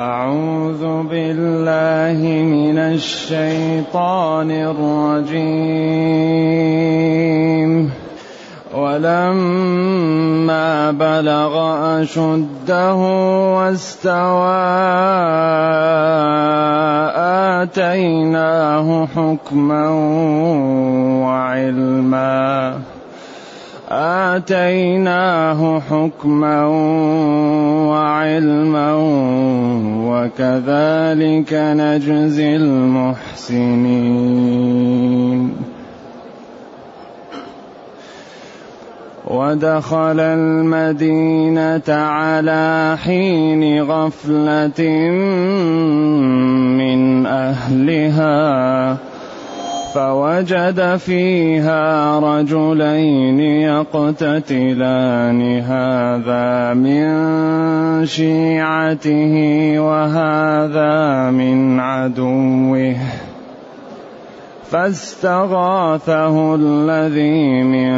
أعوذ بالله من الشيطان الرجيم. ولما بلغ أشده واستوى آتيناه حكما وعلما. آتيناه حكما وعلما وكذلك نجزي المحسنين. ودخل المدينة على حين غفلة من أهلها. فوجد فيها رجلين يقتتلان هذا من شيعته وهذا من عدوه. فاستغاثه الذي من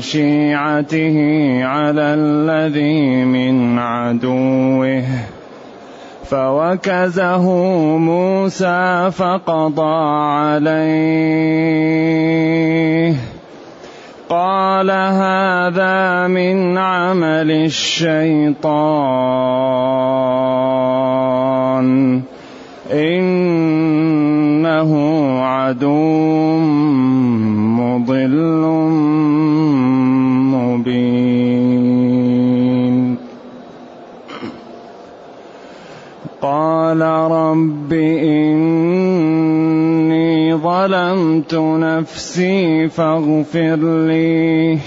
شيعته على الذي من عدوه. فوكزه موسى فقضى عليه. قال هذا من عمل الشيطان. إنه عدو مضل. قال رب إني ظلمت نفسي فاغفر لي.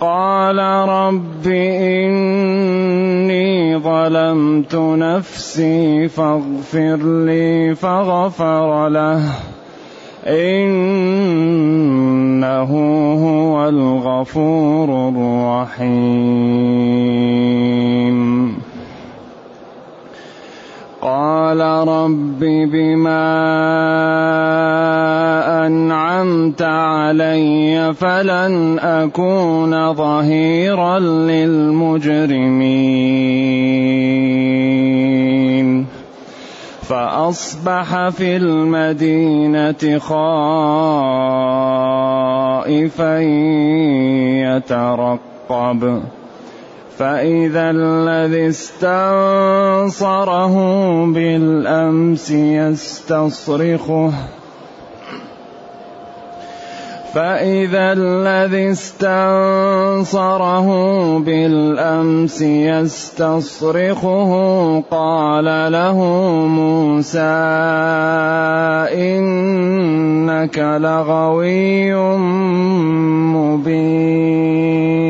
قال رب إني ظلمت نفسي فاغفر لي فغفر له. إنه هو الغفور الرحيم. قال رب بما أنعمت علي فلن أكون ظهيرا للمجرمين. فأصبح في المدينة خائفا يترقب. فإذا الذي استنصره بالأمس يستصرخه. فإذا الذي استنصره بالأمس يستصرخه قال له موسى إنك لغوي مبين.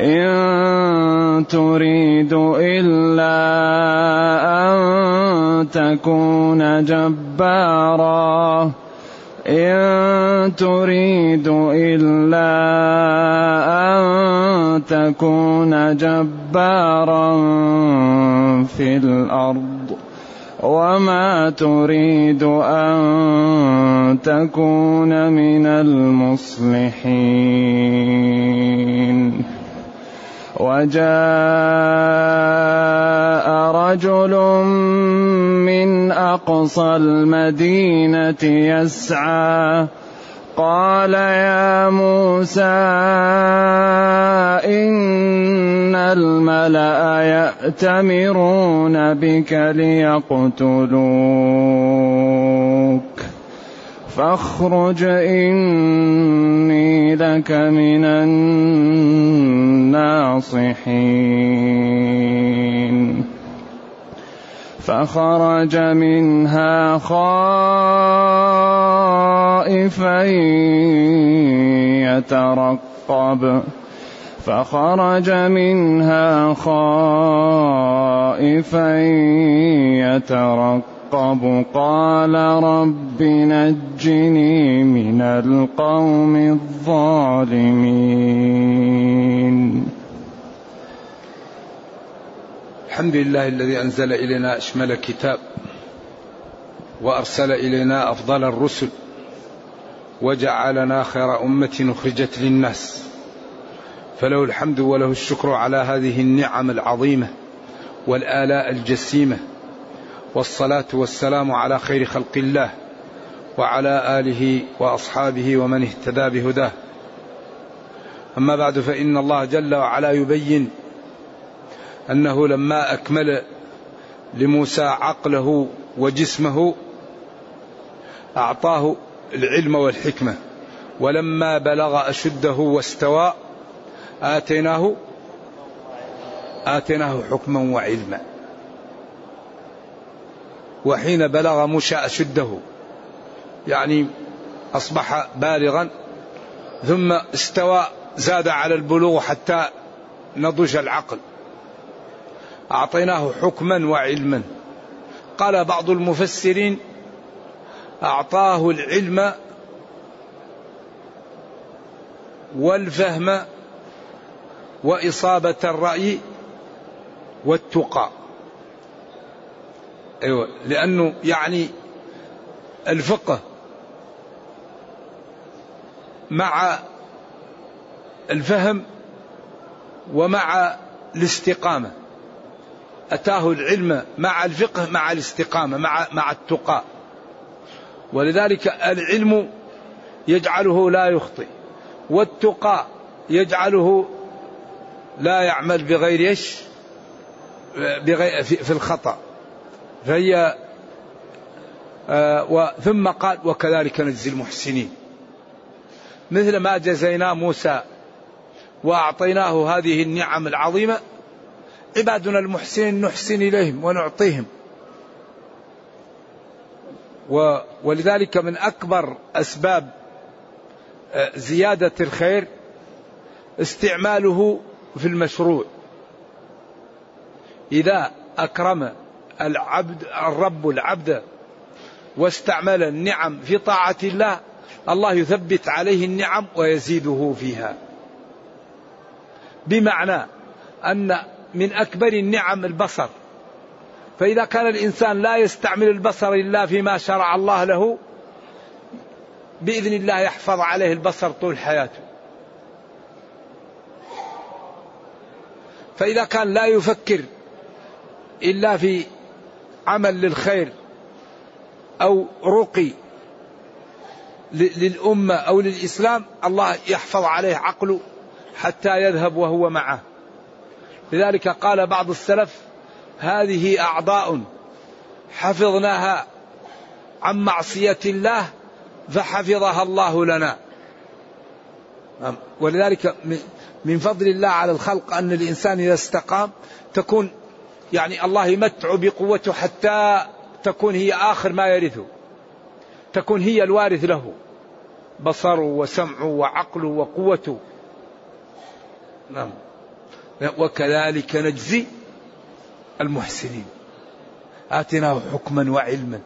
إن تريد إلا أن تكون جبارا. إن تريد إلا أن تكون جبارا في الأرض. وما تريد أن تكون من المصلحين. وجاء رجل من أقصى المدينة يسعى. قال يا موسى إن الملأ يأتمرون بك ليقتلوك. فاخرج إني لك من الناصحين. فخرج منها خائفا يترقب. فخرج منها خائفا يترقب. قال رب نجني من القوم الظالمين. الحمد لله الذي أنزل إلينا أشمل كتاب وأرسل إلينا أفضل الرسل وجعلنا خير أمة أخرجت للناس. فله الحمد وله الشكر على هذه النعم العظيمة والآلاء الجسيمة والصلاة والسلام على خير خلق الله وعلى آله وأصحابه ومن اهتدى بهداه. أما بعد فإن الله جل وعلا يبين أنه لما أكمل لموسى عقله وجسمه أعطاه العلم والحكمة ولما بلغ أشده واستوى آتيناه آتيناه حكما وعلما. وحين بلغ موسى أشده. يعني أصبح بالغا ثم استوى زاد على البلوغ حتى نضج العقل. أعطيناه حكما وعلما. قال بعض المفسرين أعطاه العلم والفهم وإصابة الرأي والتقى. أيوة. لأنه يعني الفقه مع الفهم ومع الاستقامة. أتاه العلم مع الفقه مع الاستقامة مع مع التقى. ولذلك العلم يجعله لا يخطئ والتقى يجعله لا يعمل بغير إيش؟ في الخطأ. فهي آه ثم قال وكذلك نجزي المحسنين. مثل ما جزينا موسى وأعطيناه هذه النعم العظيمة عبادنا المحسنين نحسن إليهم ونعطيهم. ولذلك من أكبر أسباب آه، زيادة الخير استعماله في المشروع. إذا أكرم العبد الرب العبد واستعمل النعم في طاعة الله الله يثبت عليه النعم ويزيده فيها. بمعنى أن من أكبر النعم البصر. فإذا كان الإنسان لا يستعمل البصر إلا فيما شرع الله له بإذن الله يحفظ عليه البصر طول حياته. فإذا كان لا يفكر إلا في عمل للخير أو رقي للأمة أو للإسلام الله يحفظ عليه عقله حتى يذهب وهو معه. لذلك قال بعض السلف هذه أعضاء حفظناها عن معصية الله فحفظها الله لنا. ولذلك من فضل الله على الخلق أن الإنسان إذا استقام تكون يعني الله يمتع بقوته حتى تكون هي آخر ما يرثه. تكون هي الوارث له. بصره وسمعه وعقله وقوته. نعم. وكذلك نجزي المحسنين. آتناه حكما وعلما.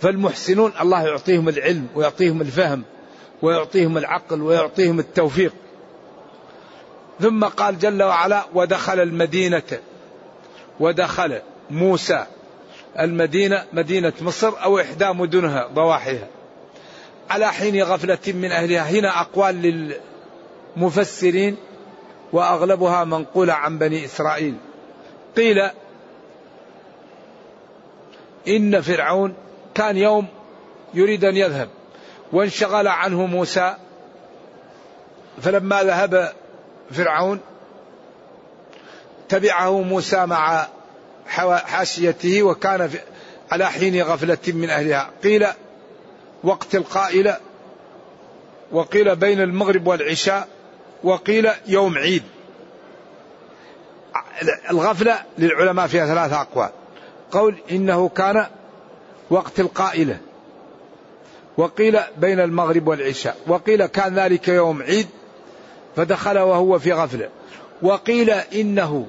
فالمحسنون الله يعطيهم العلم ويعطيهم الفهم ويعطيهم العقل ويعطيهم التوفيق. ثم قال جل وعلا ودخل المدينة ودخل موسى المدينة مدينة مصر أو إحدى مدنها ضواحيها. على حين غفلة من أهلها هنا أقوال للمفسرين وأغلبها منقولة عن بني إسرائيل. قيل إن فرعون كان يوم يريد أن يذهب وانشغل عنه موسى فلما ذهب فرعون تبعه موسى مع حاشيته وكان على حين غفلة من أهلها. قيل وقت القائلة وقيل بين المغرب والعشاء وقيل يوم عيد. الغفلة للعلماء فيها ثلاثة أقوال. قول إنه كان وقت القائلة وقيل بين المغرب والعشاء. وقيل كان ذلك يوم عيد فدخل وهو في غفلة. وقيل إنه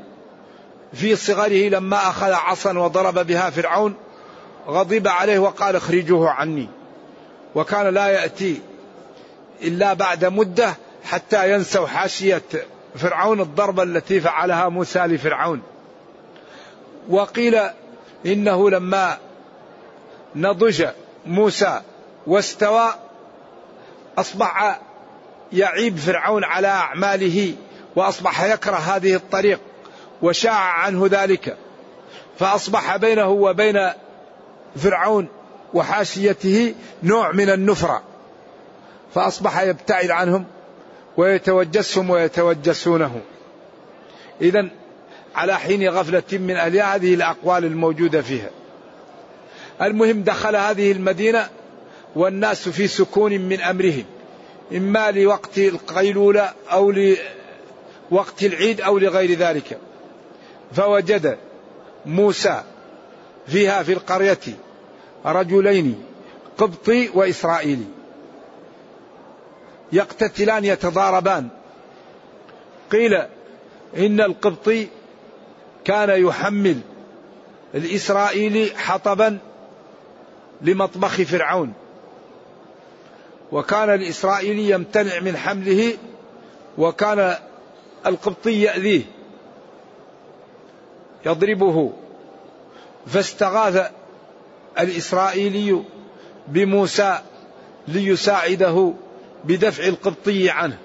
في صغره لما أخذ عصا وضرب بها فرعون غضب عليه وقال اخرجوه عني. وكان لا يأتي إلا بعد مدة حتى ينسوا حاشية فرعون الضربة التي فعلها موسى لفرعون. وقيل إنه لما نضج موسى واستوى أصبح يعيب فرعون على أعماله وأصبح يكره هذه الطريق. وشاع عنه ذلك. فأصبح بينه وبين فرعون وحاشيته نوع من النفرة. فأصبح يبتعد عنهم ويتوجسهم ويتوجسونه. إذا على حين غفلة من أهلها هذه الأقوال الموجودة فيها. المهم دخل هذه المدينة والناس في سكون من أمرهم. إما لوقت القيلولة أو لوقت العيد أو لغير ذلك. فوجد موسى فيها في القرية رجلين قبطي وإسرائيلي. يقتتلان يتضاربان. قيل إن القبطي كان يحمل الإسرائيلي حطبا لمطبخ فرعون. وكان الإسرائيلي يمتنع من حمله وكان القبطي يأذيه. يضربه فاستغاث الإسرائيلي بموسى ليساعده بدفع القبطي عنه.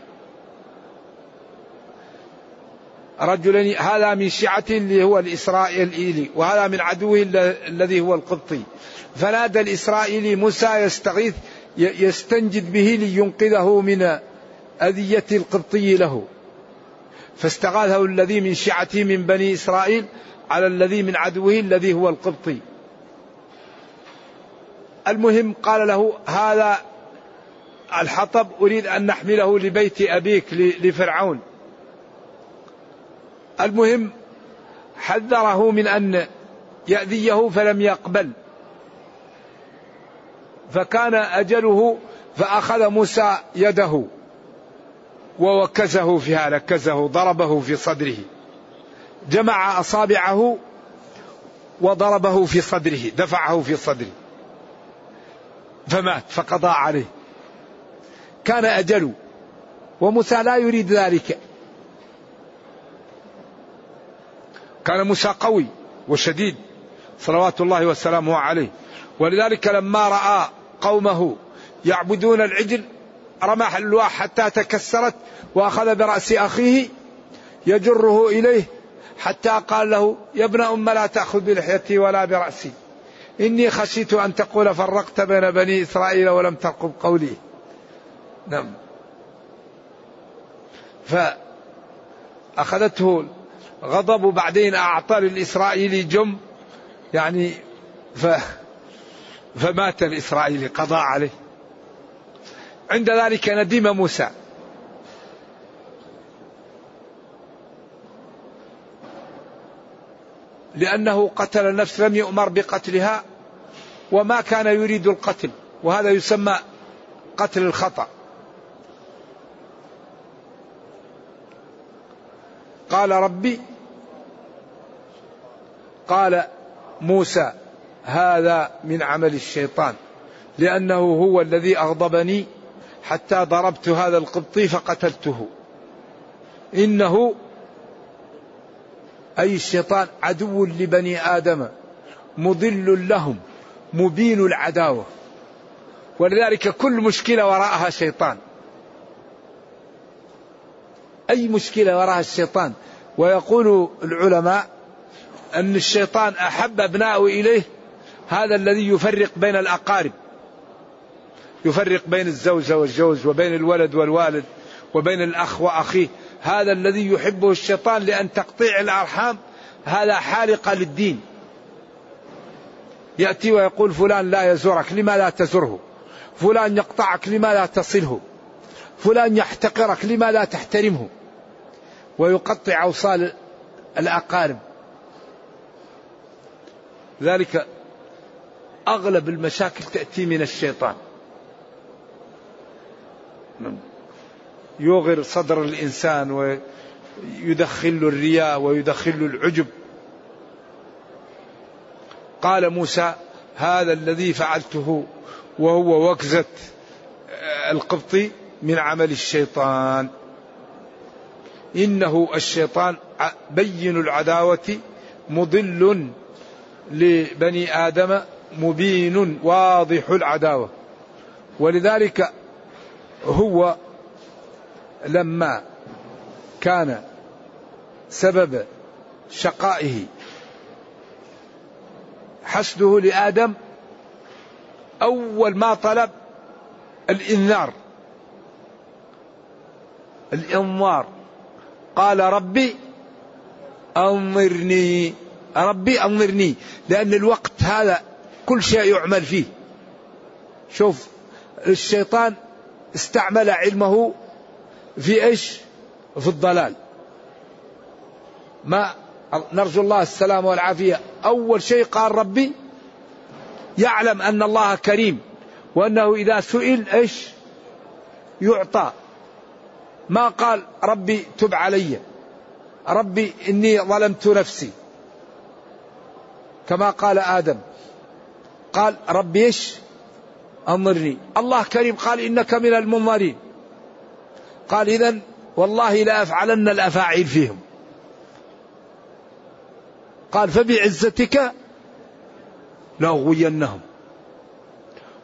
رجلين هذا من شيعته اللي هو الإسرائيلي وهذا من عدوه الذي هو القبطي. فنادى الإسرائيلي موسى يستغيث يستنجد به لينقذه من أذية القبطي له. فاستغاثه الذي من شيعته من بني إسرائيل على الذي من عدوه الذي هو القبطي. المهم قال له هذا الحطب أريد أن نحمله لبيت أبيك لفرعون. المهم حذره من أن يأذيه فلم يقبل. فكان أجله فأخذ موسى يده. ووكزه فيها لكزه ضربه في صدره. جمع أصابعه وضربه في صدره دفعه في صدره. فمات فقضى عليه. كان أجل وموسى لا يريد ذلك. كان موسى قوي وشديد صلوات الله وسلامه عليه. ولذلك لما رأى قومه يعبدون العجل رمح الالواح حتى تكسرت وأخذ برأس أخيه يجره إليه حتى قال له يا ابن أم لا تأخذ بلحيتي ولا برأسي. إني خشيت أن تقول فرقت بين بني إسرائيل ولم ترقب قولي. نعم. فأخذته غضب بعدين أعطى للاسرائيلي جم يعني ف فمات الإسرائيلي قضى عليه. عند ذلك ندم موسى. لأنه قتل نفس لم يؤمر بقتلها وما كان يريد القتل وهذا يسمى قتل الخطأ. قال ربي قال موسى هذا من عمل الشيطان لأنه هو الذي أغضبني حتى ضربت هذا القبطي فقتلته. إنه أي الشيطان عدو لبني آدم مضل لهم مبين العداوة. ولذلك كل مشكلة وراءها شيطان. أي مشكلة وراءها الشيطان؟ ويقول العلماء أن الشيطان أحب أبناءه إليه هذا الذي يفرق بين الأقارب. يفرق بين الزوجة والزوج وبين الولد والوالد وبين الأخ وأخيه. هذا الذي يحبه الشيطان لأن تقطيع الأرحام هذا حالقة للدين. يأتي ويقول فلان لا يزورك لما لا تزره؟ فلان يقطعك لما لا تصله؟ فلان يحتقرك لما لا تحترمه؟ ويقطع أوصال الأقارب. ذلك أغلب المشاكل تأتي من الشيطان. يوغر صدر الإنسان ويدخل الرياء ويدخل العجب. قال موسى هذا الذي فعلته وهو وكزة القبطي من عمل الشيطان. إنه الشيطان بين العداوة مضل لبني آدم مبين واضح العداوة. ولذلك هو لما كان سبب شقائه حسده لآدم أول ما طلب الإنذار. الإنذار. قال ربي أنظرني ربي أنظرني لأن الوقت هذا كل شيء يعمل فيه. شوف الشيطان استعمل علمه في إيش؟ في الضلال. ما نرجو الله السلامة والعافية. أول شيء قال ربي يعلم أن الله كريم وأنه إذا سئل إيش؟ يعطى. ما قال ربي تب علي. ربي إني ظلمت نفسي. كما قال آدم. قال ربي إيش؟ أنظرني الله كريم قال إنك من المنظرين قال إذا والله لا أفعلن الأفاعيل فيهم. قال فبعزتك لأغوينهم.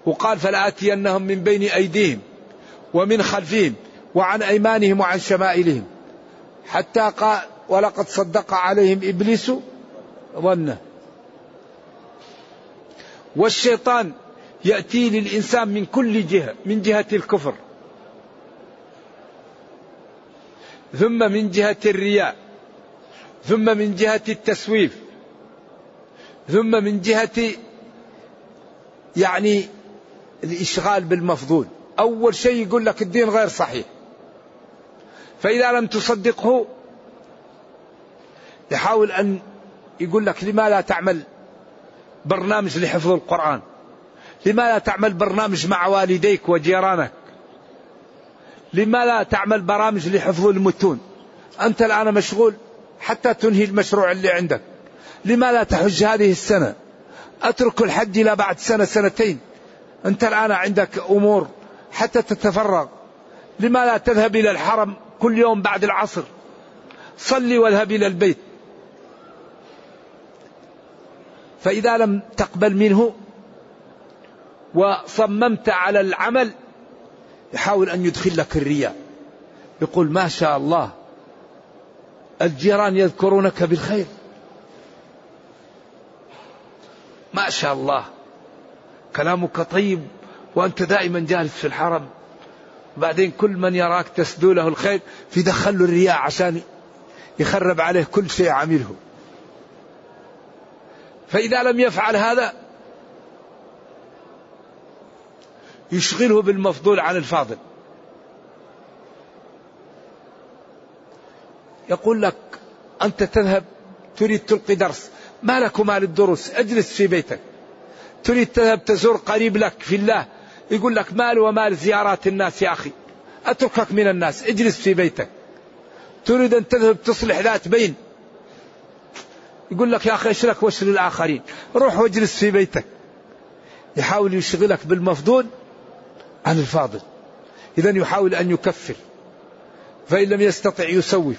وقال فلآتينهم من بين أيديهم ومن خلفهم وعن أيمانهم وعن شمائلهم. حتى قال ولقد صدق عليهم إبليس ظنه. والشيطان يأتي للإنسان من كل جهة من جهة الكفر. ثم من جهة الرياء ثم من جهة التسويف ثم من جهة يعني الإشغال بالمفضول. أول شيء يقول لك الدين غير صحيح. فإذا لم تصدقه يحاول أن يقول لك لما لا تعمل؟ برنامج لحفظ القرآن. لما لا تعمل برنامج مع والديك وجيرانك؟ لما لا تعمل برامج لحفظ المتون؟ أنت الآن مشغول حتى تنهي المشروع اللي عندك. لما لا تحج هذه السنة؟ أترك الحج إلى بعد سنة سنتين. أنت الآن عندك أمور حتى تتفرغ. لما لا تذهب إلى الحرم كل يوم بعد العصر؟ صلي واذهب إلى البيت. فإذا لم تقبل منه وصممت على العمل. يحاول أن يدخل لك الرياء. يقول ما شاء الله الجيران يذكرونك بالخير. ما شاء الله كلامك طيب وأنت دائما جالس في الحرم. بعدين كل من يراك تسدو له الخير في دخل له الرياء عشان يخرب عليه كل شيء عمله. فإذا لم يفعل هذا يشغله بالمفضول عن الفاضل. يقول لك أنت تذهب تريد تلقي درس. ما لك مال الدروس اجلس في بيتك. تريد تذهب تزور قريب لك في الله. يقول لك مال ومال زيارات الناس يا أخي. أتركك من الناس اجلس في بيتك. تريد أن تذهب تصلح ذات بين. يقول لك يا أخي إيش لك وش للآخرين؟ روح واجلس في بيتك. يحاول يشغلك بالمفضول عن الفاضل. إذا يحاول أن يكفر. فإن لم يستطع يسوف.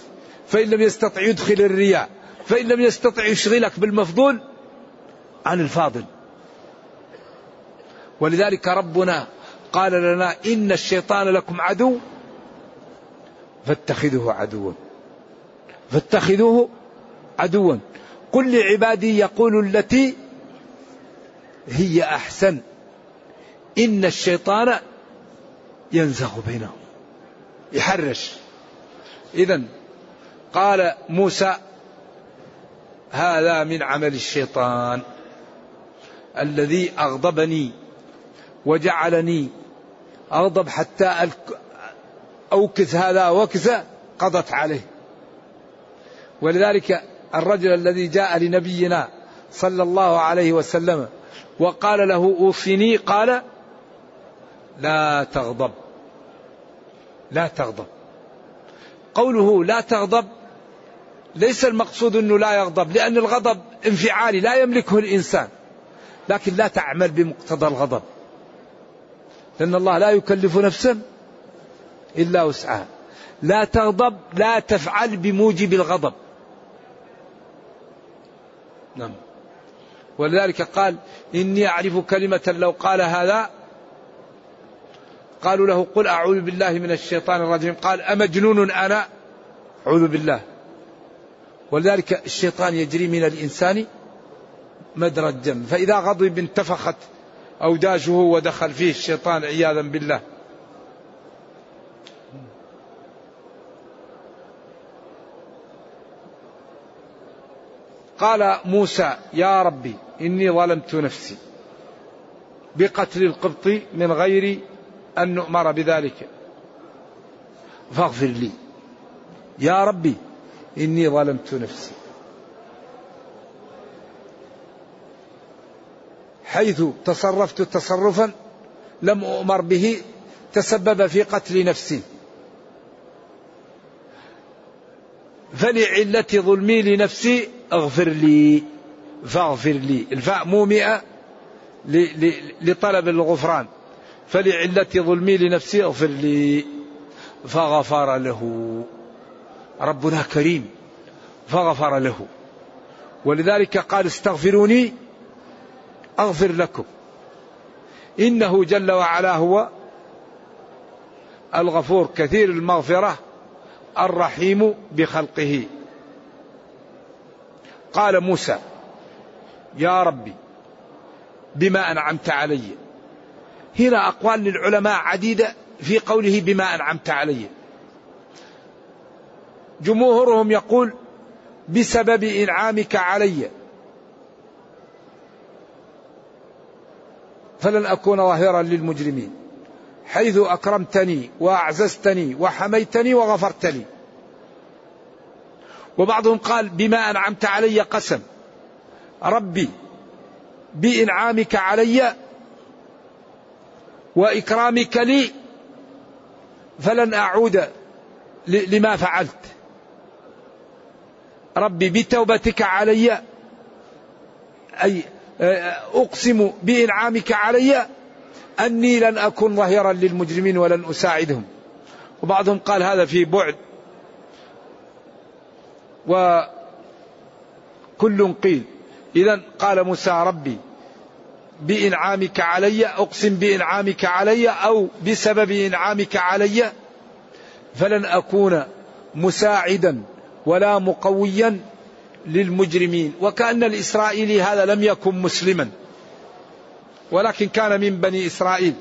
فإن لم يستطع يدخل الرياء. فإن لم يستطع يشغلك بالمفضول عن الفاضل. ولذلك ربنا قال لنا إن الشيطان لكم عدو فاتخذوه عدوا. فاتخذوه عدوا. قل لعبادي يقول التي هي أحسن. إن الشيطان ينزغ بينهم. يحرش. إذا قال موسى هذا من عمل الشيطان الذي أغضبني وجعلني أغضب حتى أوكز هذا وكزة قضت عليه. ولذلك الرجل الذي جاء لنبينا صلى الله عليه وسلم وقال له أوصني قال لا تغضب. لا تغضب. قوله لا تغضب ليس المقصود أنه لا يغضب لأن الغضب انفعالي لا يملكه الإنسان. لكن لا تعمل بمقتضى الغضب. لأن الله لا يكلف نفسا إلا وسعها. لا تغضب لا تفعل بموجب الغضب. نعم. ولذلك قال إني أعرف كلمة لو قال هذا قالوا له قل أعوذ بالله من الشيطان الرجيم. قال أمجنون أنا؟ أعوذ بالله. ولذلك الشيطان يجري من الإنسان مدرى الدم. فإذا غضب انتفخت أوداجه ودخل فيه الشيطان عياذا بالله. قال موسى يا ربي إني ظلمت نفسي بقتل القبط من غير أن نؤمر بذلك. فاغفر لي. يا ربي إني ظلمت نفسي. حيث تصرفت تصرفا لم أؤمر به تسبب في قتل نفسي. فلعلة ظلمي لنفسي اغفر لي. فاغفر لي. الفاء مومئة لطلب الغفران. فلعلة ظلمي لنفسي اغفر لي. فغفر له. ربنا كريم. فغفر له. ولذلك قال استغفروني اغفر لكم. إنه جل وعلا هو الغفور كثير المغفرة الرحيم بخلقه. قال موسى يا ربي بما أنعمت علي هنا أقوال للعلماء عديدة في قوله بما أنعمت علي. جمهورهم يقول بسبب إنعامك علي. فلن أكون ظاهرا للمجرمين. حيث أكرمتني وأعززتني وحميتني وغفرت لي وبعضهم قال بما أنعمت علي قسم. ربي بإنعامك علي وإكرامك لي فلن أعود لما فعلت. ربي بتوبتك علي أي أقسم بإنعامك علي أني لن أكون ظهيرا للمجرمين ولن أساعدهم. وبعضهم قال هذا في بعد. وكل قيل. إذا قال موسى ربي بإنعامك علي أقسم بإنعامك علي أو بسبب إنعامك علي فلن أكون مساعدا ولا مقويا للمجرمين. وكأن الإسرائيلي هذا لم يكن مسلما ولكن كان من بني إسرائيل.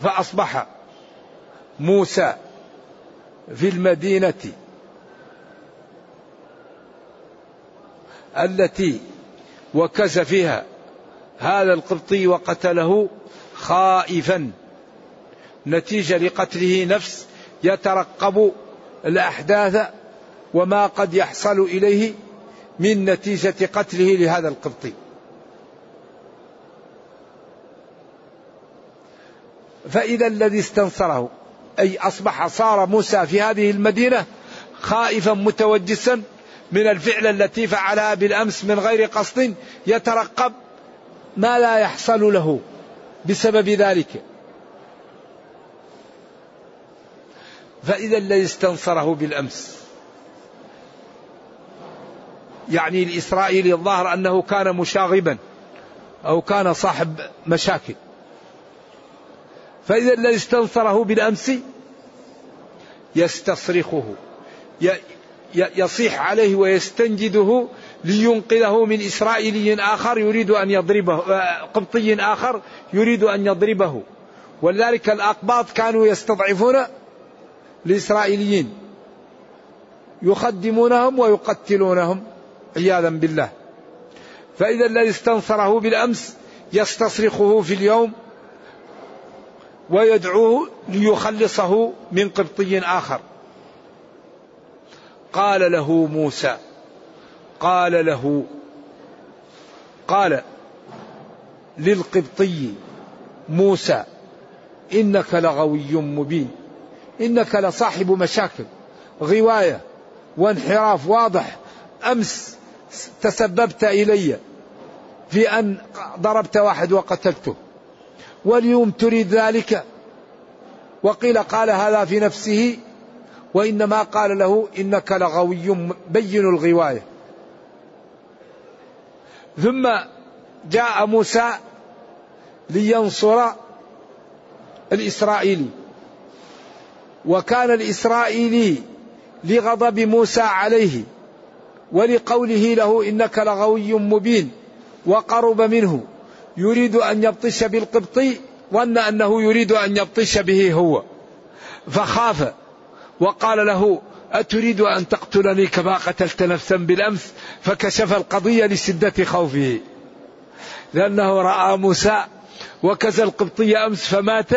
فأصبح موسى في المدينة التي وكز فيها هذا القبطي وقتله خائفا. نتيجة لقتله نفس يترقب الأحداث وما قد يحصل إليه من نتيجة قتله لهذا القبطي. فإذا الذي استنصره أي أصبح صار موسى في هذه المدينة خائفا متوجسا من الفعل التي فعلها بالأمس من غير قصد يترقب ما لا يحصل له بسبب ذلك. فإذا الذي استنصره بالأمس يعني الإسرائيلي الظاهر أنه كان مشاغبا أو كان صاحب مشاكل. فإذا الذي استنصره بالأمس يستصرخه يصيح عليه ويستنجده لينقذه من إسرائيلي آخر يريد أن يضربه قبطي آخر يريد أن يضربه. ولذلك الأقباط كانوا يستضعفون الإسرائيليين يخدمونهم ويقتلونهم عياذا بالله. فإذا الذي استنصره بالأمس يستصرخه في اليوم ويدعوه ليخلصه من قبطي آخر. قال له موسى قال له قال للقبطي موسى إنك لغوي مبين إنك لصاحب مشاكل غواية وانحراف واضح أمس تسببت إلي في أن ضربت واحد وقتلته واليوم تريد ذلك؟ وقيل قال هذا في نفسه وإنما قال له إنك لغوي بين الغواية. ثم جاء موسى لينصر الإسرائيلي. وكان الإسرائيلي لغضب موسى عليه ولقوله له إنك لغوي مبين وقرب منه. يريد أن يبطش بالقبطي ظن أنه يريد أن يبطش به هو. فخاف. وقال له أتريد أن تقتلني كما قتلت نفسا بالأمس فكشف القضية لشدة خوفه. لأنه رأى موسى وكز القبطي أمس فمات.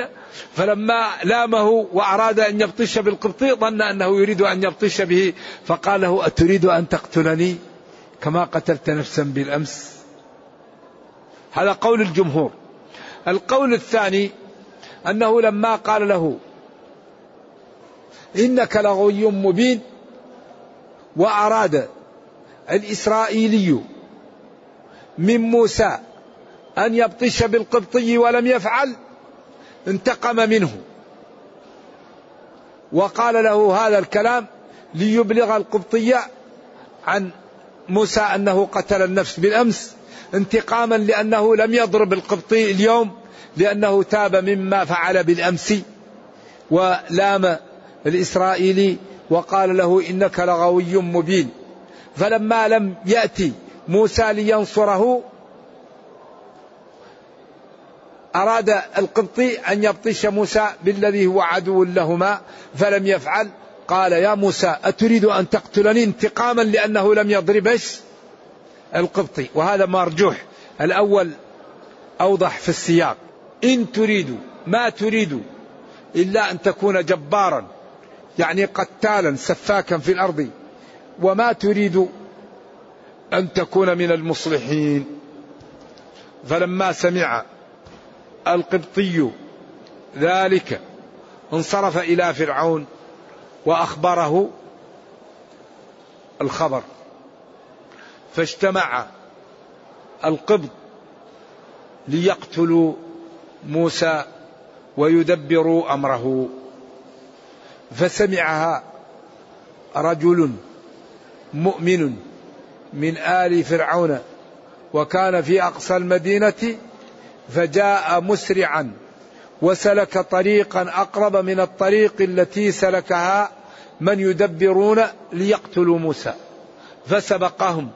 فلما لامه وأراد أن يبطش بالقبطي ظن أنه يريد أن يبطش به. فقال له أتريد أن تقتلني كما قتلت نفسا بالأمس. هذا قول الجمهور. القول الثاني أنه لما قال له إنك لغوي مبين وأراد الإسرائيلي من موسى أن يبطش بالقبطي ولم يفعل انتقم منه. وقال له هذا الكلام ليبلغ القبطية عن موسى أنه قتل النفس بالأمس انتقاما لأنه لم يضرب القبطي اليوم لأنه تاب مما فعل بالأمس ولام الإسرائيلي وقال له إنك لغوي مبين. فلما لم يأتي موسى لينصره أراد القبطي أن يبطش موسى بالذي هو عدو لهما فلم يفعل. قال يا موسى أتريد أن تقتلني انتقاما لأنه لم يضربش؟ القبطي. وهذا مرجوح. الأول أوضح في السياق. إن تريد ما تريد إلا أن تكون جبارا. يعني قتالا سفاكا في الأرض. وما تريد أن تكون من المصلحين. فلما سمع القبطي ذلك انصرف إلى فرعون وأخبره الخبر. فاجتمع القبط ليقتلوا موسى ويدبروا أمره. فسمعها رجل مؤمن من آل فرعون وكان في أقصى المدينة فجاء مسرعا وسلك طريقا أقرب من الطريق التي سلكها من يدبرون ليقتلوا موسى. فسبقهم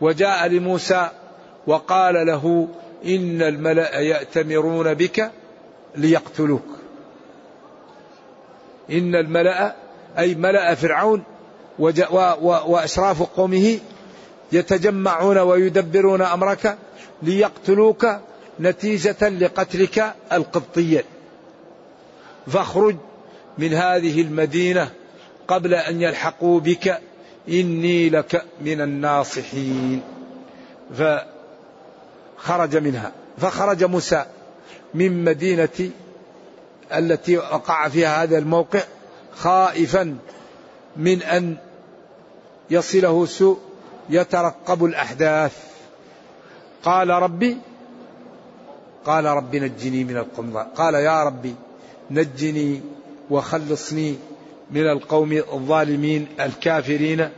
وجاء لموسى وقال له إن الملأ يأتمرون بك ليقتلوك. إن الملأ أي ملأ فرعون وأشراف قومه يتجمعون ويدبرون أمرك ليقتلوك نتيجة لقتلك القبطية. فاخرج من هذه المدينة قبل أن يلحقوا بك إني لك من الناصحين. فخرج منها. فخرج موسى من مدينة التي وقع فيها هذا الموقع خائفا من أن يصله سوء يترقب الأحداث. قال ربي قال رب نجني من القوم قال يا ربي نجني وخلصني من القوم الظالمين الكافرين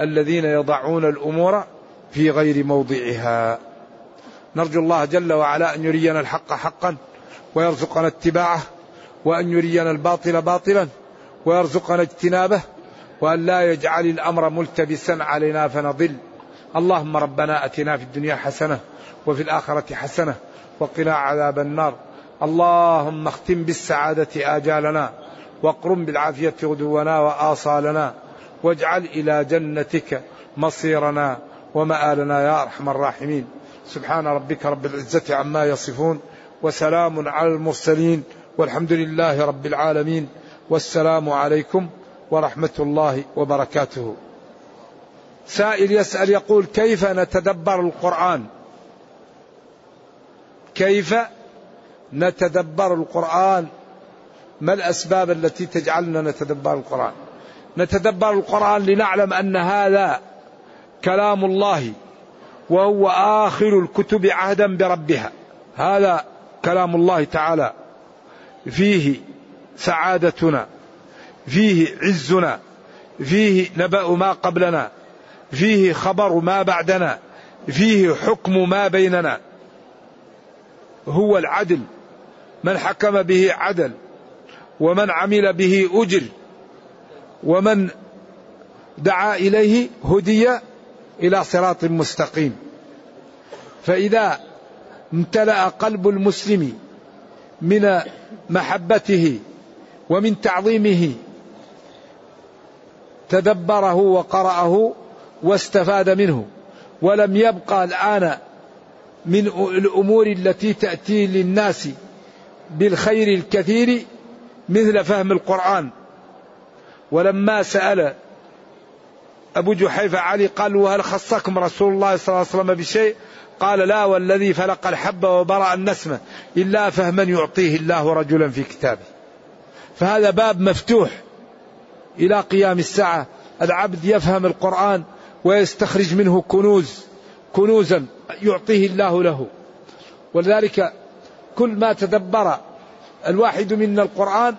الذين يضعون الأمور في غير موضعها. نرجو الله جل وعلا أن يرينا الحق حقا ويرزقنا اتباعه وأن يرينا الباطل باطلا ويرزقنا اجتنابه وأن لا يجعل الأمر ملتبسا علينا فنضل. اللهم ربنا آتنا في الدنيا حسنة وفي الآخرة حسنة وقنا عذاب النار. اللهم اختم بالسعادة آجالنا واقرم بالعافية غدونا وآصالنا واجعل إلى جنتك مصيرنا ومآلنا يا أرحم الراحمين. سبحان ربك رب العزة عما يصفون وسلام على المرسلين. والحمد لله رب العالمين والسلام عليكم ورحمة الله وبركاته. سائل يسأل يقول كيف نتدبر القرآن؟ كيف نتدبر القرآن؟ ما الأسباب التي تجعلنا نتدبر القرآن؟ نتدبر القرآن لنعلم أن هذا كلام الله وهو آخر الكتب عهدا بربها. هذا كلام الله تعالى. فيه سعادتنا فيه عزنا فيه نبأ ما قبلنا فيه خبر ما بعدنا فيه حكم ما بيننا. هو العدل من حكم به عدل ومن عمل به أجر ومن دعا إليه هدي إلى صراط مستقيم. فإذا امتلأ قلب المسلم من محبته ومن تعظيمه. تدبره وقرأه واستفاد منه. ولم يبقى الآن من الأمور التي تأتي للناس بالخير الكثير مثل فهم القرآن. ولما سأل أبو جحيفة علي قال وهل خصكم رسول الله صلى الله عليه وسلم بشيء؟ قال لا والذي فلق الحب وبرأ النسمة إلا فهما يعطيه الله رجلا في كتابه. فهذا باب مفتوح إلى قيام الساعة. العبد يفهم القرآن ويستخرج منه كنوز كنوزا يعطيه الله له. ولذلك كل ما تدبر الواحد منا القرآن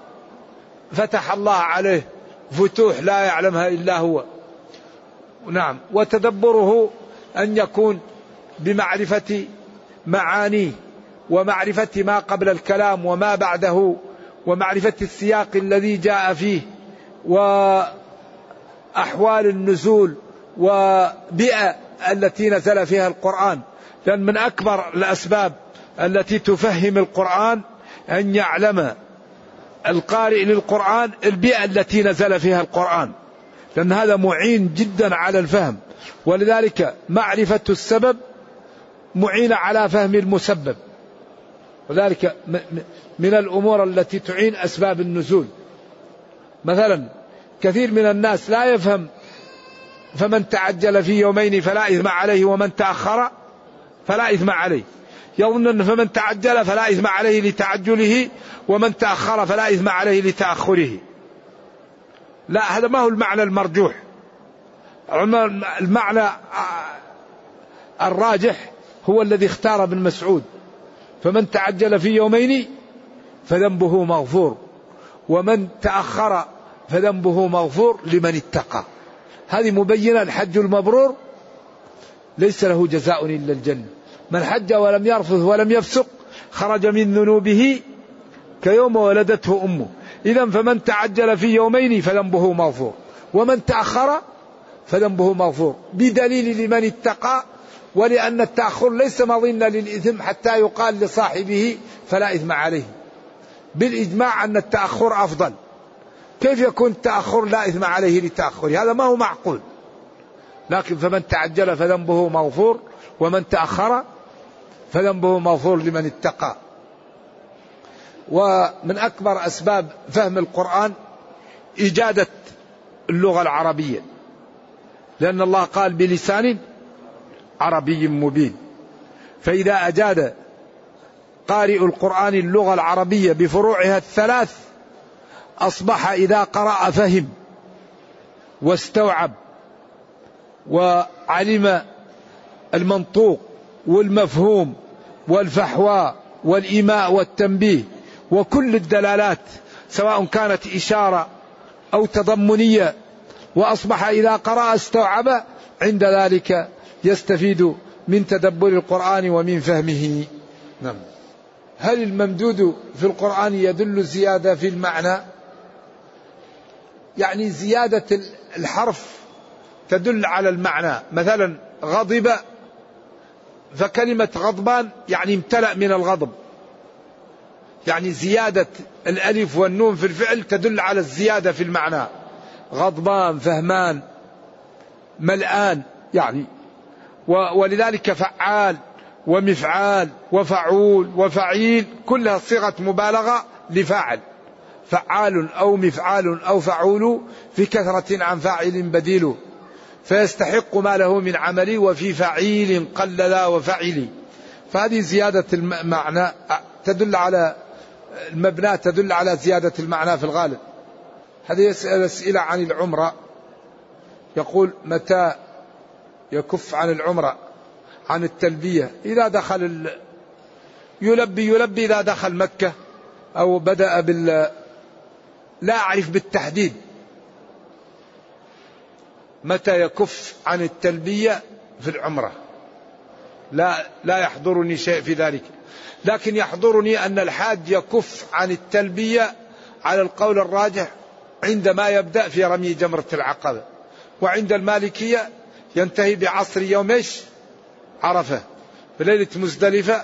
فتح الله عليه فتوح لا يعلمها إلا هو. نعم. وتدبره أن يكون بمعرفة معانيه ومعرفة ما قبل الكلام وما بعده ومعرفة السياق الذي جاء فيه وأحوال النزول وبيئة التي نزل فيها القرآن. لأن من أكبر الأسباب التي تفهم القرآن أن يعلم القارئ للقرآن البيئة التي نزل فيها القرآن. لأن هذا معين جدا على الفهم. ولذلك معرفة السبب معينة على فهم المسبب. وذلك من الأمور التي تعين أسباب النزول. مثلا كثير من الناس لا يفهم فمن تعجل في يومين فلا إثم عليه ومن تأخر فلا إثم عليه. يظن أن فمن تعجل فلا إثم عليه لتعجله ومن تأخر فلا إثم عليه لتأخره. لا هذا ما هو المعنى المرجوح. المعنى الراجح هو الذي اختار ابن مسعود. فمن تعجل في يومين فذنبه مغفور ومن تأخر فذنبه مغفور لمن اتقى. هذه مبينة الحج المبرور ليس له جزاء إلا الجنة. من حج ولم يرفث ولم يفسق خرج من ذنوبه كيوم ولدته أمه. إذا فمن تعجل في يومين فذنبه مغفور ومن تأخر فذنبه مغفور بدليل لمن اتقى ولأن التأخر ليس مظنة للإثم حتى يقال لصاحبه فلا إثم عليه. بالإجماع أن التأخر أفضل. كيف يكون التأخر لا إثم عليه لتأخره؟ هذا ما هو معقول. لكن فمن تعجل فذنبه مغفور ومن تأخر فذنبه مغفور لمن اتقى. ومن أكبر أسباب فهم القرآن إجادة اللغة العربية. لأن الله قال بلسان عربي مبين. فإذا أجاد قارئ القرآن اللغة العربية بفروعها الثلاث أصبح إذا قرأ فهم واستوعب وعلم المنطوق والمفهوم والفحوى والإيماء والتنبيه وكل الدلالات سواء كانت إشارة أو تضمنية وأصبح إذا قرأ استوعب عند ذلك يستفيد من تدبر القرآن ومن فهمه. نعم. هل الممدود في القرآن يدل زيادة في المعنى؟ يعني زيادة الحرف تدل على المعنى. مثلا غضب فكلمة غضبان يعني امتلأ من الغضب. يعني زيادة الألف والنون في الفعل تدل على الزيادة في المعنى. غضبان فهمان ملآن يعني. ولذلك فعال ومفعال وفعول وفعيل كلها صيغة مبالغة لفاعل. فعال أو مفعال أو فعول في كثرة عن فاعل بديل. فيستحق ما له من عمل وفي فعيل قلل وفعل فهذه زيادة المعنى تدل على المبنى تدل على زيادة المعنى في الغالب. هذا يسأل أسئلة عن العمرة. يقول متى يكف عن العمرة؟ عن التلبية. إذا دخل ال... يلبي يلبي إذا دخل مكة أو بدأ بال لا أعرف بالتحديد. متى يكف عن التلبية في العمرة؟ لا لا يحضرني شيء في ذلك. لكن يحضرني أن الحاج يكف عن التلبية على القول الراجح عندما يبدأ في رمي جمرة العقبة وعند المالكية ينتهي بعصر يوم إيش؟ عرفة. ليلة مزدلفة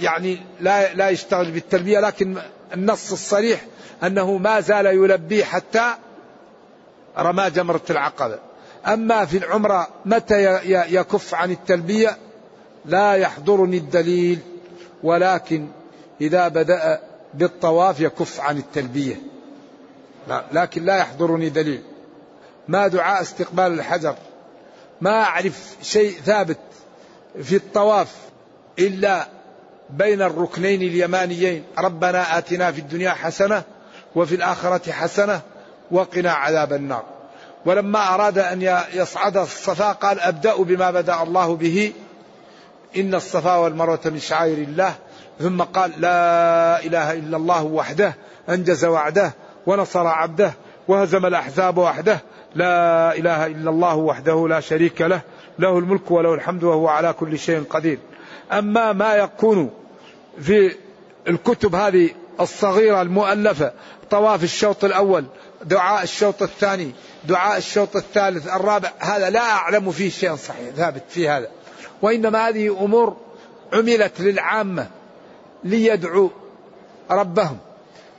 يعني لا لا يشتغل بالتلبية لكن النص الصريح أنه ما زال يلبي حتى رمى جمرة العقبة أما في العمرة متى يكف عن التلبية؟ لا يحضرني الدليل. ولكن إذا بدأ بالطواف يكف عن التلبية. لكن لا يحضرني دليل. ما دعاء استقبال الحجر. ما أعرف شيء ثابت في الطواف إلا بين الركنين اليمانيين. ربنا آتنا في الدنيا حسنة وفي الآخرة حسنة وقنا عذاب النار. ولما أراد أن يصعد الصفا قال أبدأ بما بدأ الله به. إن الصفا والمروة من شعائر الله. ثم قال لا إله إلا الله وحده أنجز وعده ونصر عبده وهزم الأحزاب وحده. لا إله إلا الله وحده لا شريك له له الملك وله الحمد وهو على كل شيء قدير. أما ما يكون في الكتب هذه الصغيرة المؤلفة طواف الشوط الأول دعاء الشوط الثاني دعاء الشوط الثالث الرابع هذا لا أعلم فيه شيء صحيح ثابت في هذا. وإنما هذه أمور عملت للعامة ليدعوا ربهم.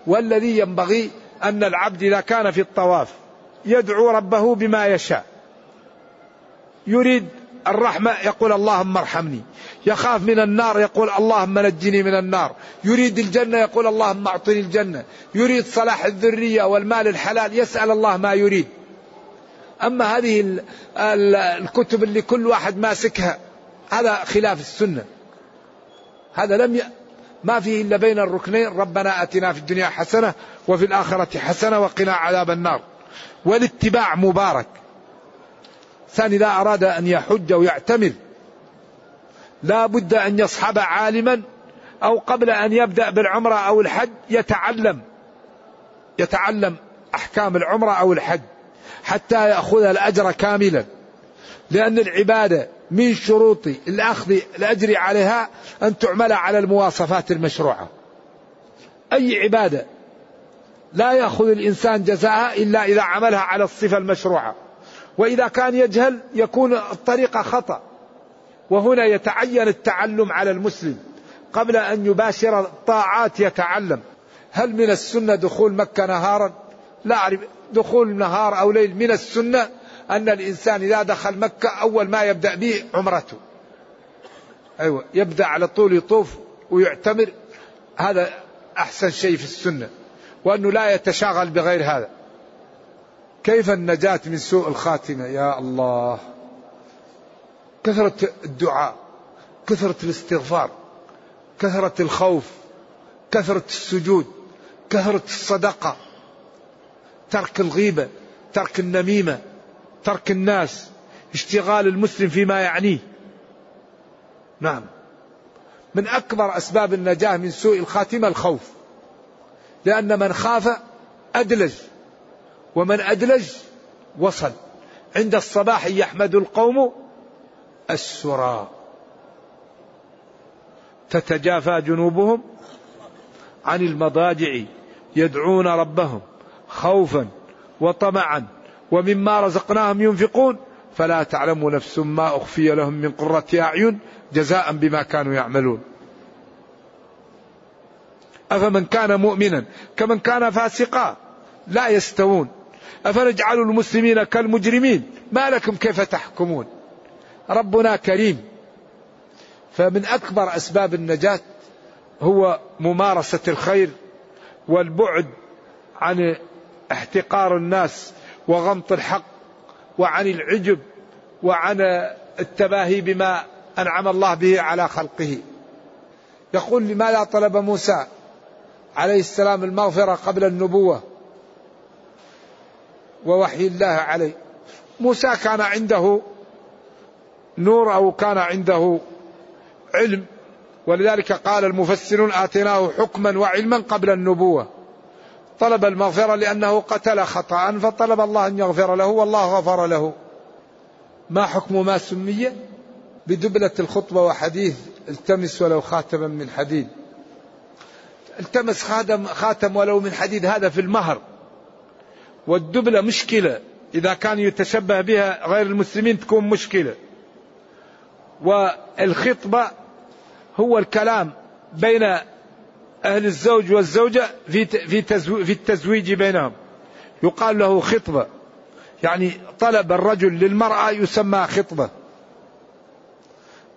والذي ينبغي أن العبد إذا كان في الطواف يدعو ربه بما يشاء. يريد الرحمة يقول اللهم ارحمني. يخاف من النار يقول اللهم نجني من النار. يريد الجنة يقول اللهم أعطني الجنة. يريد صلاح الذرية والمال الحلال يسأل الله ما يريد. أما هذه الكتب اللي كل واحد ماسكها هذا خلاف السنة. هذا لم ي... ما فيه إلا بين الركنين ربنا أتنا في الدنيا حسنة وفي الآخرة حسنة وقنا عذاب النار. والاتباع مبارك. ثاني إذا أراد أن يحج ويعتمر لا بد أن يصحب عالما أو قبل أن يبدأ بالعمرة أو الحج يتعلم. يتعلم أحكام العمرة أو الحج حتى يأخذ الأجر كاملا. لأن العبادة من شروط الأخذ الأجر عليها أن تعمل على المواصفات المشروعة. أي عبادة لا يأخذ الإنسان جزاءها إلا إذا عملها على الصفة المشروعة. وإذا كان يجهل يكون الطريقة خطأ. وهنا يتعين التعلم على المسلم قبل أن يباشر الطاعات يتعلم. هل من السنة دخول مكة نهارا؟ لا أعرف. دخول نهار أو ليل من السنة أن الإنسان إذا دخل مكة أول ما يبدأ به عمرته. أيوة يبدأ على طول يطوف ويعتمر. هذا أحسن شيء في السنة وأنه لا يتشاغل بغير هذا. كيف النجاة من سوء الخاتمة؟ يا الله. كثرة الدعاء كثرة الاستغفار كثرة الخوف كثرة السجود كثرة الصدقة ترك الغيبة ترك النميمة. ترك الناس اشتغال المسلم فيما يعنيه. نعم. من أكبر أسباب النجاة من سوء الخاتمة الخوف. لأن من خاف أدلج ومن أدلج وصل. عند الصباح يحمد القوم السرى. تتجافى جنوبهم عن المضاجع يدعون ربهم خوفا وطمعا. ومما رزقناهم ينفقون فلا تعلم نفس ما أخفي لهم من قرة أعين جزاء بما كانوا يعملون. أفمن كان مؤمنا كمن كان فاسقا لا يستوون. أفنجعل المسلمين كالمجرمين؟ ما لكم كيف تحكمون؟ ربنا كريم. فمن أكبر أسباب النجاة هو ممارسة الخير والبعد عن احتقار الناس وغمط الحق وعن العجب وعن التباهي بما أنعم الله به على خلقه. يقول لماذا طلب موسى عليه السلام المغفرة قبل النبوة ووحي الله عليه موسى كان عنده نور أو كان عنده علم ولذلك قال المفسرون آتيناه حكما وعلما قبل النبوة طلب المغفرة لأنه قتل خطأ فطلب الله أن يغفر له والله غفر له. ما حكم ما سمي؟ بدبلة الخطبة وحديث التمس ولو خاتما من حديد. التمس خاتم, خاتم ولو من حديد هذا في المهر. والدبلة مشكلة. إذا كان يتشبه بها غير المسلمين تكون مشكلة. والخطبة هو الكلام بين أهل الزوج والزوجة في في التزويج بينهم. يقال له خطبة. يعني طلب الرجل للمرأة يسمى خطبة.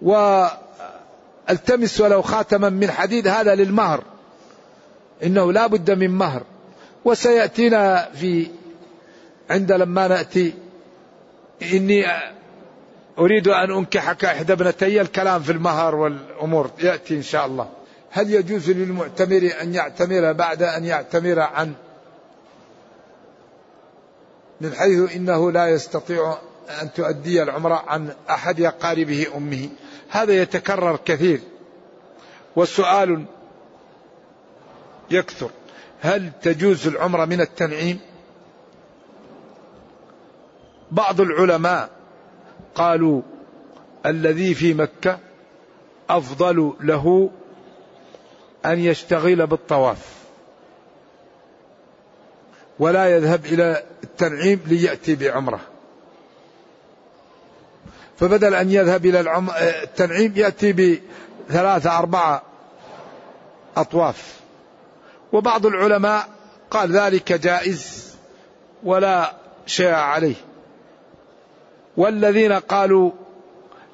والتمس ولو خاتما من حديد هذا للمهر. إنه لا بد من مهر. وسيأتينا في عند لما نأتي. إني أريد أن أنكحك إحدى ابنتي. الكلام في المهر والأمور يأتي إن شاء الله. هل يجوز للمعتمر أن يعتمر بعد أن يعتمر عن؟ من حيث إنه لا يستطيع أن تؤدي العمرة عن أحد أقاربه أمه. هذا يتكرر كثير. والسؤال يكثر. هل تجوز العمرة من التنعيم؟ بعض العلماء قالوا الذي في مكة أفضل له أن يشتغل بالطواف. ولا يذهب إلى التنعيم ليأتي بعمرة. فبدل أن يذهب إلى التنعيم يأتي بثلاثة أربعة أطواف. وبعض العلماء قال ذلك جائز ولا شيء عليه. والذين قالوا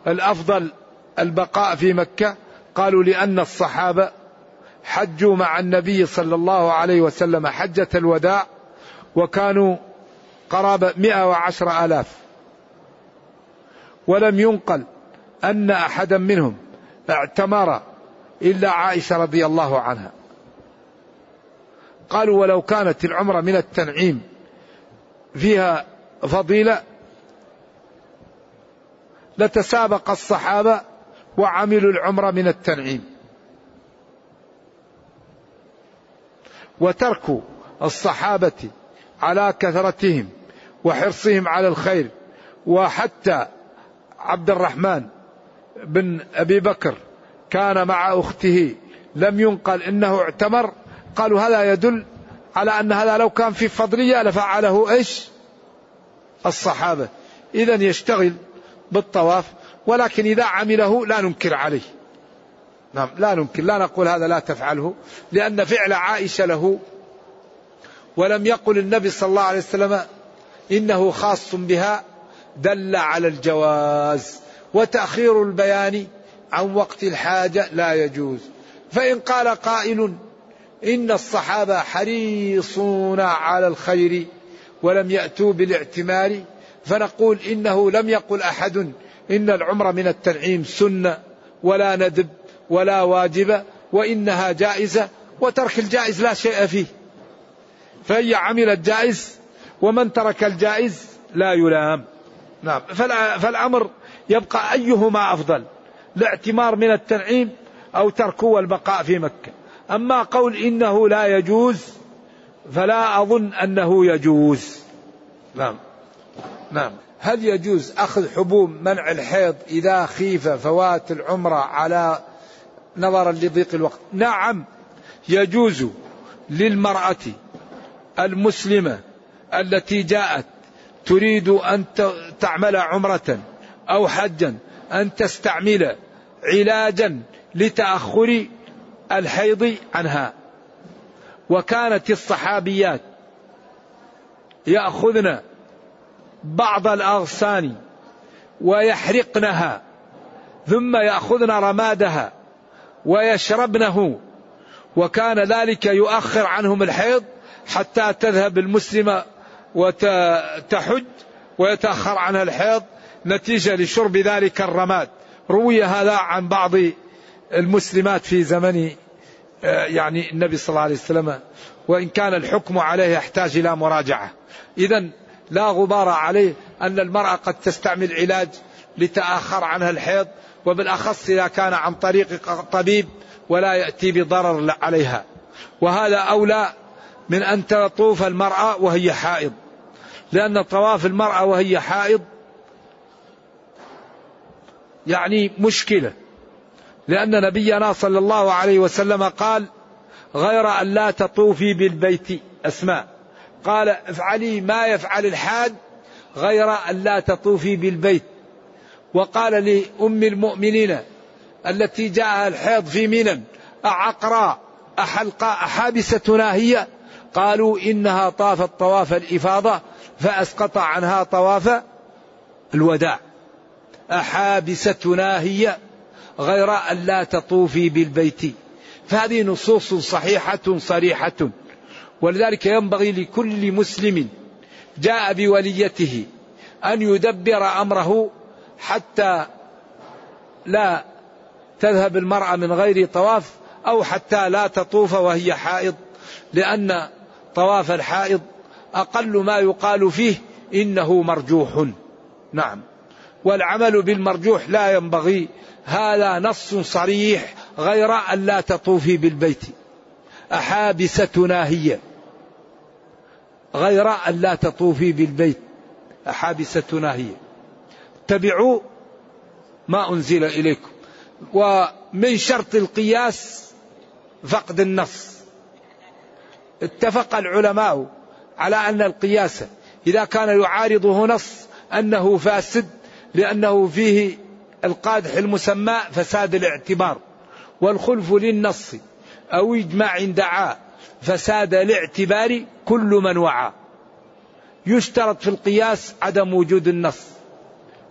الأفضل البقاء في مكة قالوا لأن الصحابة حجوا مع النبي صلى الله عليه وسلم حجة الوداع وكانوا قرابة مئة وعشر آلاف. ولم ينقل أن أحدا منهم اعتمر إلا عائشة رضي الله عنها. قالوا ولو كانت العمرة من التنعيم فيها فضيلة لتسابق الصحابة وعملوا العمرة من التنعيم. وترك الصحابة على كثرتهم وحرصهم على الخير. وحتى عبد الرحمن بن أبي بكر كان مع أخته لم ينقل إنه اعتمر. قالوا هذا يدل على أن هذا لو كان في فضلية لفعله إيش؟ الصحابة. اذا يشتغل بالطواف ولكن إذا عمله لا ننكر عليه. نعم. لا ننكر لا نقول هذا لا تفعله لأن فعل عائشة له ولم يقل النبي صلى الله عليه وسلم إنه خاص بها دل على الجواز وتأخير البيان عن وقت الحاجة لا يجوز. فإن قال قائل إن الصحابة حريصون على الخير ولم يأتوا بالاعتمار فنقول إنه لم يقل أحد إن العمرة من التنعيم سنة ولا ندب. ولا واجبة وإنها جائزة وترك الجائز لا شيء فيه. فهي عملت جائز ومن ترك الجائز لا يلام. نعم. فالأمر يبقى أيهما أفضل؟ الاعتمار من التنعيم أو تركه والبقاء في مكة. أما قول إنه لا يجوز فلا أظن أنه يجوز. نعم. نعم. هل يجوز أخذ حبوب منع الحيض إذا خيف فوات العمرة على نظرا لضيق الوقت. نعم يجوز للمرأة المسلمة التي جاءت تريد أن تعمل عمرة أو حجا أن تستعمل علاجا لتأخر الحيض عنها. وكانت الصحابيات يأخذن بعض الأغصان ويحرقنها ثم يأخذن رمادها ويشربنه. وكان ذلك يؤخر عنهم الحيض حتى تذهب المسلمة وتحج ويتأخر عنها الحيض نتيجة لشرب ذلك الرماد. روي هذا عن بعض المسلمات في زمن آه، يعني النبي صلى الله عليه وسلم وإن كان الحكم عليه يحتاج إلى مراجعة. إذا لا غبار عليه أن المرأة قد تستعمل علاج لتأخر عنها الحيض وبالأخص إذا كان عن طريق طبيب ولا يأتي بضرر عليها. وهذا أولى من أن تطوف المرأة وهي حائض. لأن طواف المرأة وهي حائض يعني مشكلة. لأن نبينا صلى الله عليه وسلم قال غير أن لا تطوفي بالبيت. أسماء. قال افعلي ما يفعل الحاج غير أن لا تطوفي بالبيت. وقال لأم المؤمنين التي جاءها الحيض في منى أعقرى أحلقى أحابستنا هي؟ قالوا إنها طافت طواف الإفاضة فأسقط عنها طواف الوداع. أحابستنا هي؟ غير أن لا تطوفي بالبيت. فهذه نصوص صحيحة صريحة. ولذلك ينبغي لكل مسلم جاء بوليته أن يدبر أمره حتى لا تذهب المرأة من غير طواف أو حتى لا تطوف وهي حائض لأن طواف الحائض أقل ما يقال فيه إنه مرجوح. نعم. والعمل بالمرجوح لا ينبغي. هذا نص صريح غير أن لا تطوفي بالبيت. أحابستنا هي. غير أن لا تطوفي بالبيت. أحابستنا هي. اتبعوا ما أنزل إليكم. ومن شرط القياس فقد النص اتفق العلماء على أن القياس إذا كان يعارضه نص أنه فاسد لأنه فيه القادح المسمى فساد الاعتبار. والخلف للنص أو إجماع دعا فساد الاعتبار كل من وعى. يشترط في القياس عدم وجود النص.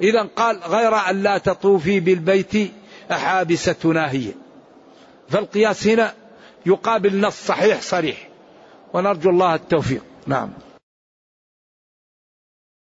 إذا قال غير أن لا تطوفي بالبيت أحابسة ناهية فالقياس هنا يقابل نص صحيح صريح. ونرجو الله التوفيق. نعم.